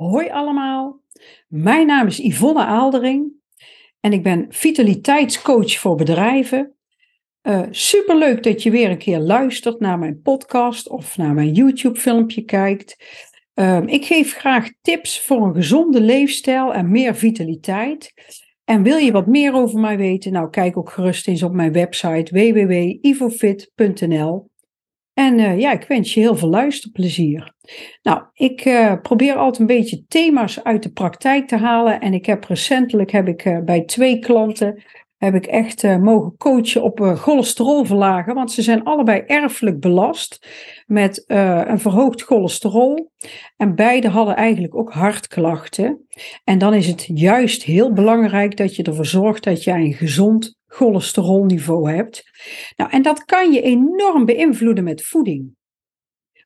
Hoi allemaal, mijn naam is Yvonne Aaldering en ik ben vitaliteitscoach voor bedrijven. Uh, superleuk dat je weer een keer luistert naar mijn podcast of naar mijn YouTube-filmpje kijkt. Uh, ik geef graag tips voor een gezonde leefstijl en meer vitaliteit. En wil je wat meer over mij weten? Nou, kijk ook gerust eens op mijn website www.ivofit.nl. En uh, ja, ik wens je heel veel luisterplezier. Nou, ik uh, probeer altijd een beetje thema's uit de praktijk te halen. En ik heb recentelijk heb ik, uh, bij twee klanten heb ik echt mogen coachen op cholesterol verlagen. Want ze zijn allebei erfelijk belast met een verhoogd cholesterol. En beide hadden eigenlijk ook hartklachten. En dan is het juist heel belangrijk dat je ervoor zorgt dat jij een gezond cholesterolniveau hebt. Nou, en dat kan je enorm beïnvloeden met voeding.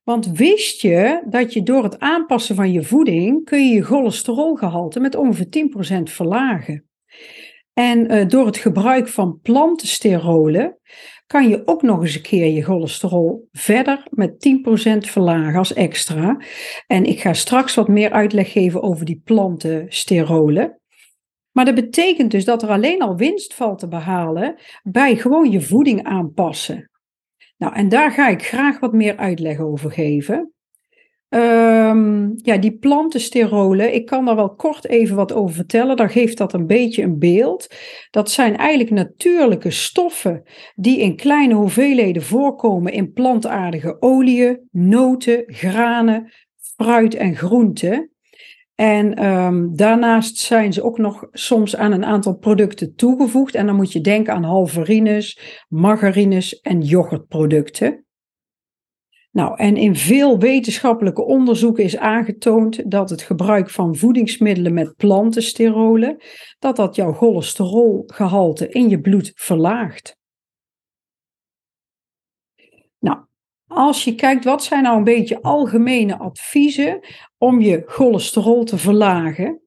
Want wist je dat je door het aanpassen van je voeding kun je je cholesterolgehalte met ongeveer 10% verlagen? En uh, door het gebruik van plantensterolen kan je ook nog eens een keer je cholesterol verder met 10% verlagen als extra. En ik ga straks wat meer uitleg geven over die plantensterolen. Maar dat betekent dus dat er alleen al winst valt te behalen bij gewoon je voeding aanpassen. Nou, en daar ga ik graag wat meer uitleg over geven. Um, ja, die plantensterolen, ik kan daar wel kort even wat over vertellen. Dan geeft dat een beetje een beeld. Dat zijn eigenlijk natuurlijke stoffen die in kleine hoeveelheden voorkomen in plantaardige oliën, noten, granen, fruit en groenten. En um, daarnaast zijn ze ook nog soms aan een aantal producten toegevoegd. En dan moet je denken aan halverines, margarines en yoghurtproducten. Nou, en in veel wetenschappelijke onderzoeken is aangetoond dat het gebruik van voedingsmiddelen met plantensterolen, dat dat jouw cholesterolgehalte in je bloed verlaagt. Nou, als je kijkt, wat zijn nou een beetje algemene adviezen om je cholesterol te verlagen?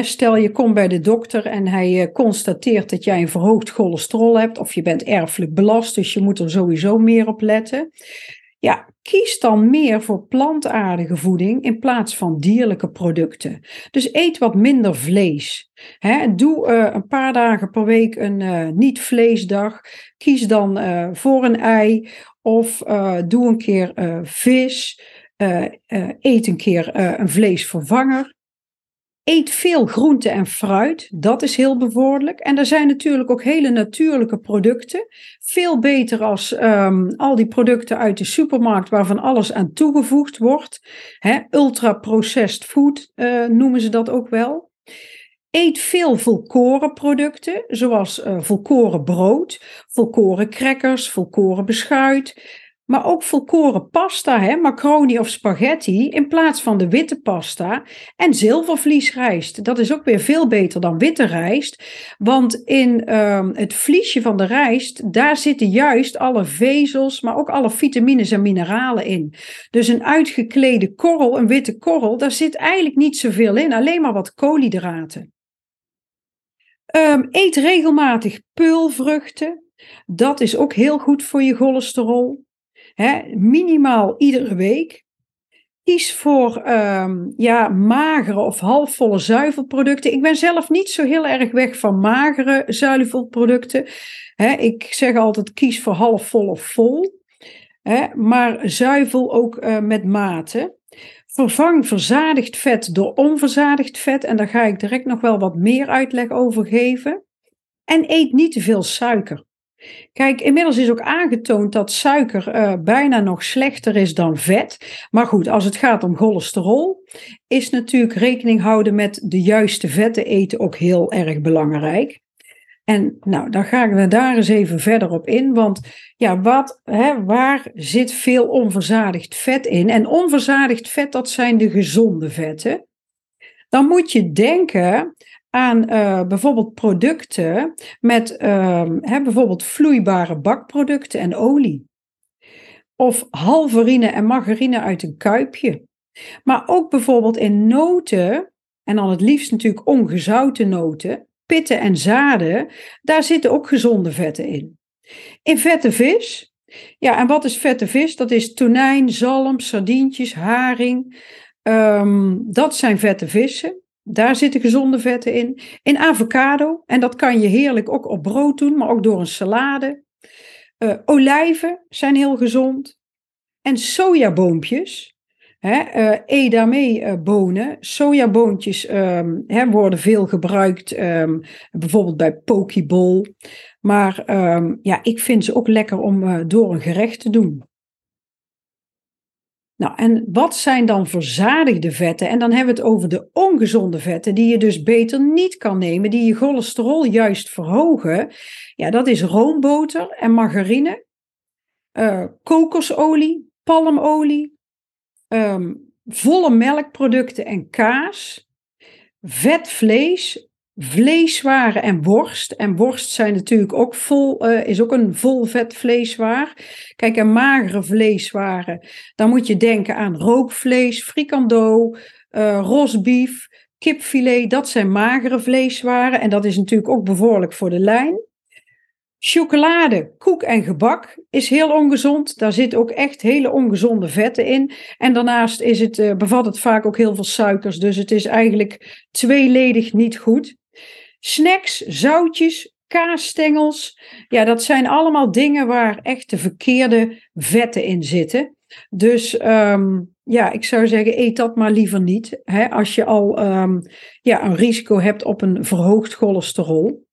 stel je komt bij de dokter en hij uh, constateert dat jij een verhoogd cholesterol hebt of je bent erfelijk belast, dus je moet er sowieso meer op letten. Ja, kies dan meer voor plantaardige voeding in plaats van dierlijke producten. Dus eet wat minder vlees. doe uh, een paar dagen per week een uh, niet-vleesdag. Kies dan voor een ei of doe een keer vis. Eet een keer een vleesvervanger. Eet veel groente en fruit, dat is heel bevorderlijk. En er zijn natuurlijk ook hele natuurlijke producten. Veel beter als um, al die producten uit de supermarkt waarvan alles aan toegevoegd wordt. Ultra-processed food noemen ze dat ook wel. Eet veel volkoren producten, zoals uh, volkoren brood, volkoren crackers, volkoren beschuit. Maar ook volkoren pasta, hè, macaroni of spaghetti, in plaats van de witte pasta. En zilvervliesrijst. Dat is ook weer veel beter dan witte rijst. Want in uh, het vliesje van de rijst, daar zitten juist alle vezels, maar ook alle vitamines en mineralen in. Dus een uitgeklede korrel, een witte korrel, daar zit eigenlijk niet zoveel in. Alleen maar wat koolhydraten. Um, eet regelmatig peulvruchten. Dat is ook heel goed voor je cholesterol. Minimaal iedere week. Kies voor um, ja, magere of halfvolle zuivelproducten. Ik ben zelf niet zo heel erg weg van magere zuivelproducten. ik zeg altijd kies voor halfvol of vol. maar zuivel ook uh, met mate. Vervang verzadigd vet door onverzadigd vet. En daar ga ik direct nog wel wat meer uitleg over geven. En eet niet te veel suiker. Kijk, inmiddels is ook aangetoond dat suiker uh, bijna nog slechter is dan vet. Maar goed, als het gaat om cholesterol, is natuurlijk rekening houden met de juiste vetten eten ook heel erg belangrijk. En nou, dan gaan we daar eens even verder op in. Want ja, wat, hè, waar zit veel onverzadigd vet in? En onverzadigd vet, dat zijn de gezonde vetten. Dan moet je denken aan uh, bijvoorbeeld producten met uh, hè, bijvoorbeeld vloeibare bakproducten en olie. Of halverine en margarine uit een kuipje. Maar ook bijvoorbeeld in noten, en dan het liefst natuurlijk ongezouten noten, pitten en zaden, daar zitten ook gezonde vetten in. In vette vis, ja, en wat is vette vis? Dat is tonijn, zalm, sardientjes, haring, Ehm, dat zijn vette vissen. Daar zitten gezonde vetten in. In avocado. En dat kan je heerlijk ook op brood doen, maar ook door een salade. Uh, olijven zijn heel gezond. En sojaboompjes. Hè, uh, hè, worden veel gebruikt, um, bijvoorbeeld bij pokeball. Maar um, ja, ik vind ze ook lekker om uh, door een gerecht te doen. Nou, en wat zijn dan verzadigde vetten? En dan hebben we het over de ongezonde vetten, die je dus beter niet kan nemen, die je cholesterol juist verhogen. Ja, dat is roomboter en margarine, uh, kokosolie, palmolie, um, volle melkproducten en kaas, vet vlees, vleeswaren en worst. En worst zijn natuurlijk ook vol, uh, is ook een vol vet vleeswaar. Kijk, en magere vleeswaren, dan moet je denken aan rookvlees, frikando, uh, rosbief, kipfilet. Dat zijn magere vleeswaren en dat is natuurlijk ook bevorderlijk voor de lijn. Chocolade, koek en gebak is heel ongezond. Daar zitten ook echt hele ongezonde vetten in. En daarnaast is het, uh, bevat het vaak ook heel veel suikers. Dus het is eigenlijk tweeledig niet goed. Snacks, zoutjes, kaasstengels. Ja, dat zijn allemaal dingen waar echt de verkeerde vetten in zitten. Dus um, ja, ik zou zeggen, eet dat maar liever niet. Hè, als je al um, ja, een risico hebt op een verhoogd cholesterol.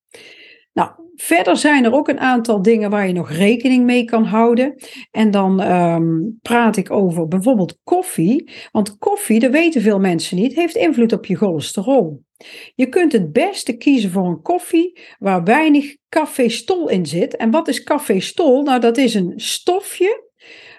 Nou, Verder zijn er ook een aantal dingen waar je nog rekening mee kan houden. En dan um, praat ik over bijvoorbeeld koffie. Want koffie, dat weten veel mensen niet, heeft invloed op je cholesterol. Je kunt het beste kiezen voor een koffie waar weinig cafeestol in zit. En wat is cafeestol? Nou, dat is een stofje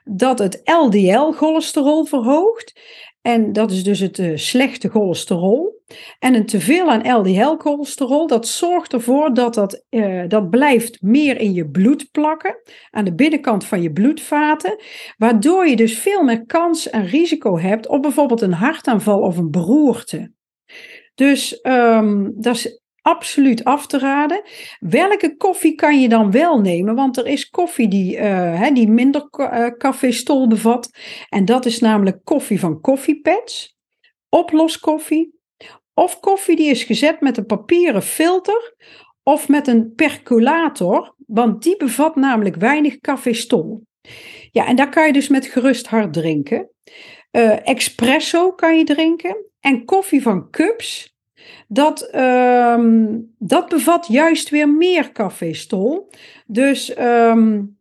dat het LDL-cholesterol verhoogt. En dat is dus het uh, slechte cholesterol. En een teveel aan LDL-cholesterol, dat zorgt ervoor dat dat, uh, dat blijft meer in je bloed plakken, aan de binnenkant van je bloedvaten, waardoor je dus veel meer kans en risico hebt op bijvoorbeeld een hartaanval of een beroerte. Dus um, dat is absoluut af te raden. Welke koffie kan je dan wel nemen? Want er is koffie die, hè, die minder uh, bevat. En dat is namelijk koffie van koffiepads, oploskoffie. Of koffie die is gezet met een papieren filter of met een percolator, want die bevat namelijk weinig cafeestol. Ja, en daar kan je dus met gerust hart drinken. Uh, espresso kan je drinken. En koffie van cups, dat, um, dat bevat juist weer meer cafeestol. Dus um,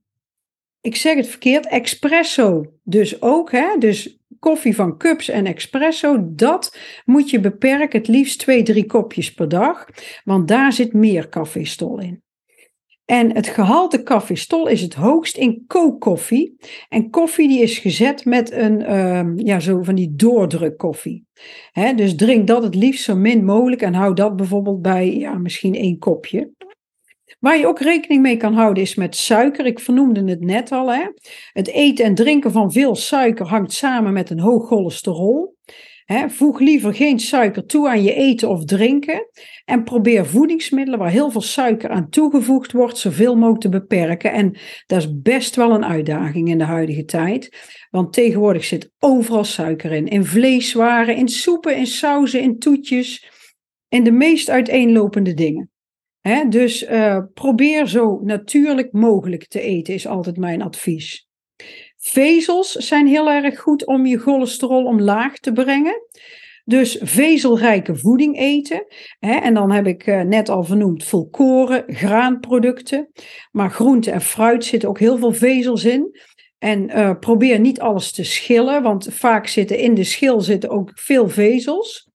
ik zeg het verkeerd, espresso dus ook. Hè? Dus koffie van cups en espresso, dat moet je beperken. Het liefst twee, drie kopjes per dag. Want daar zit meer cafeestol in. En het gehalte cafeestol is het hoogst in kookkoffie. En koffie die is gezet met een, um, ja, zo van die doordrukkoffie. He, dus drink dat het liefst zo min mogelijk en hou dat bijvoorbeeld bij ja, misschien één kopje. Waar je ook rekening mee kan houden is met suiker. Ik vernoemde het net al. Hè. Het eten en drinken van veel suiker hangt samen met een hoog cholesterol. Voeg liever geen suiker toe aan je eten of drinken. En probeer voedingsmiddelen waar heel veel suiker aan toegevoegd wordt, zoveel mogelijk te beperken. En dat is best wel een uitdaging in de huidige tijd. Want tegenwoordig zit overal suiker in. In vleeswaren, in soepen, in sauzen, in toetjes. In de meest uiteenlopende dingen. Dus uh, probeer zo natuurlijk mogelijk te eten, is altijd mijn advies. Vezels zijn heel erg goed om je cholesterol omlaag te brengen. Dus vezelrijke voeding eten. En dan heb ik uh, net al vernoemd volkoren, graanproducten. Maar groente en fruit zitten ook heel veel vezels in. En uh, probeer niet alles te schillen, want vaak zitten in de schil zitten ook veel vezels.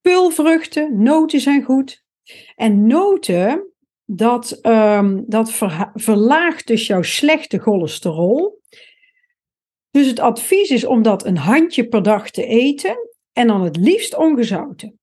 Pulvruchten, noten zijn goed. En noten, dat, um, dat verlaagt dus jouw slechte cholesterol. Dus het advies is om dat een handje per dag te eten en dan het liefst ongezouten.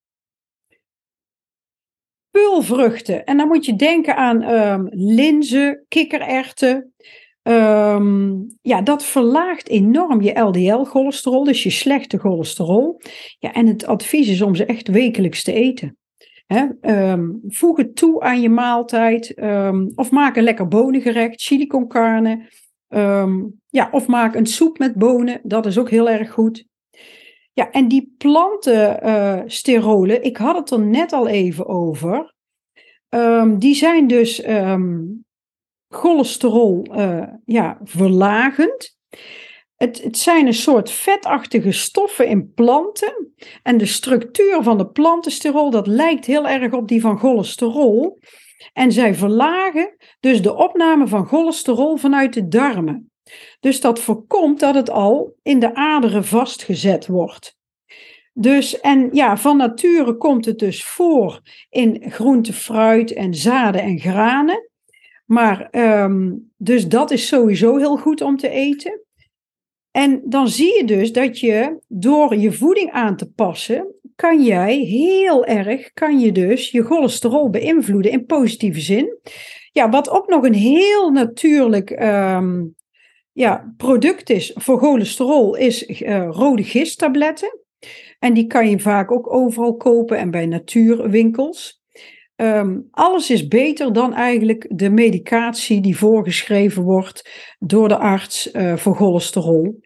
Pulvruchten, en dan moet je denken aan um, linzen, kikkererwten. Um, ja, dat verlaagt enorm je LDL-cholesterol, dus je slechte cholesterol. Ja, en het advies is om ze echt wekelijks te eten. He, um, voeg het toe aan je maaltijd of maak een lekker bonengerecht, chili con carne. Um, ja, of maak een soep met bonen, dat is ook heel erg goed. Ja, en die plantensterolen, ik had het er net al even over. Ehm, die zijn dus ehm, cholesterol uh, ja, verlagend. Het, het, zijn een soort vetachtige stoffen in planten. En de structuur van de plantensterol, dat lijkt heel erg op die van cholesterol. En zij verlagen dus de opname van cholesterol vanuit de darmen. Dus dat voorkomt dat het al in de aderen vastgezet wordt. Dus, en ja, van nature komt het dus voor in groente, fruit en zaden en granen. Maar um, dus dat is sowieso heel goed om te eten. En dan zie je dus dat je door je voeding aan te passen, kan jij heel erg, kan je dus je cholesterol beïnvloeden in positieve zin. Ja, wat ook nog een heel natuurlijk um, ja, product is voor cholesterol, is uh, rode gisttabletten. En die kan je vaak ook overal kopen en bij natuurwinkels. Um, alles is beter dan eigenlijk de medicatie die voorgeschreven wordt door de arts uh, voor cholesterol.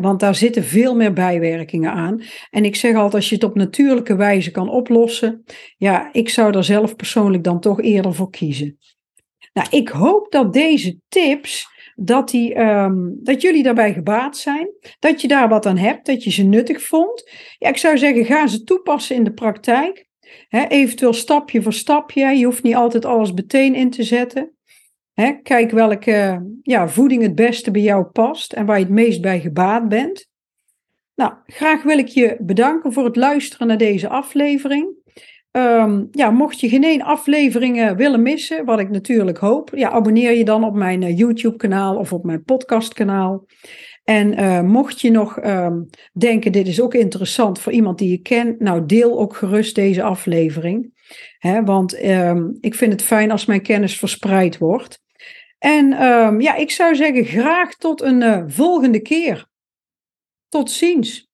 Want daar zitten veel meer bijwerkingen aan. En ik zeg altijd, als je het op natuurlijke wijze kan oplossen, ja, ik zou daar zelf persoonlijk dan toch eerder voor kiezen. Nou, ik hoop dat deze tips, dat, die, um, dat jullie daarbij gebaat zijn, dat je daar wat aan hebt, dat je ze nuttig vond. Ja, ik zou zeggen, ga ze toepassen in de praktijk eventueel stapje voor stapje. Je hoeft niet altijd alles meteen in te zetten. kijk welke ja, voeding het beste bij jou past en waar je het meest bij gebaat bent. Nou, graag wil ik je bedanken voor het luisteren naar deze aflevering. Um, ja, mocht je geen één aflevering willen missen, wat ik natuurlijk hoop, ja, abonneer je dan op mijn uh, YouTube-kanaal of op mijn podcastkanaal. En uh, mocht je nog um, denken, dit is ook interessant voor iemand die je kent, nou deel ook gerust deze aflevering. Hè, want um, ik vind het fijn als mijn kennis verspreid wordt. En ja, ik zou zeggen graag tot een uh, volgende keer. Tot ziens.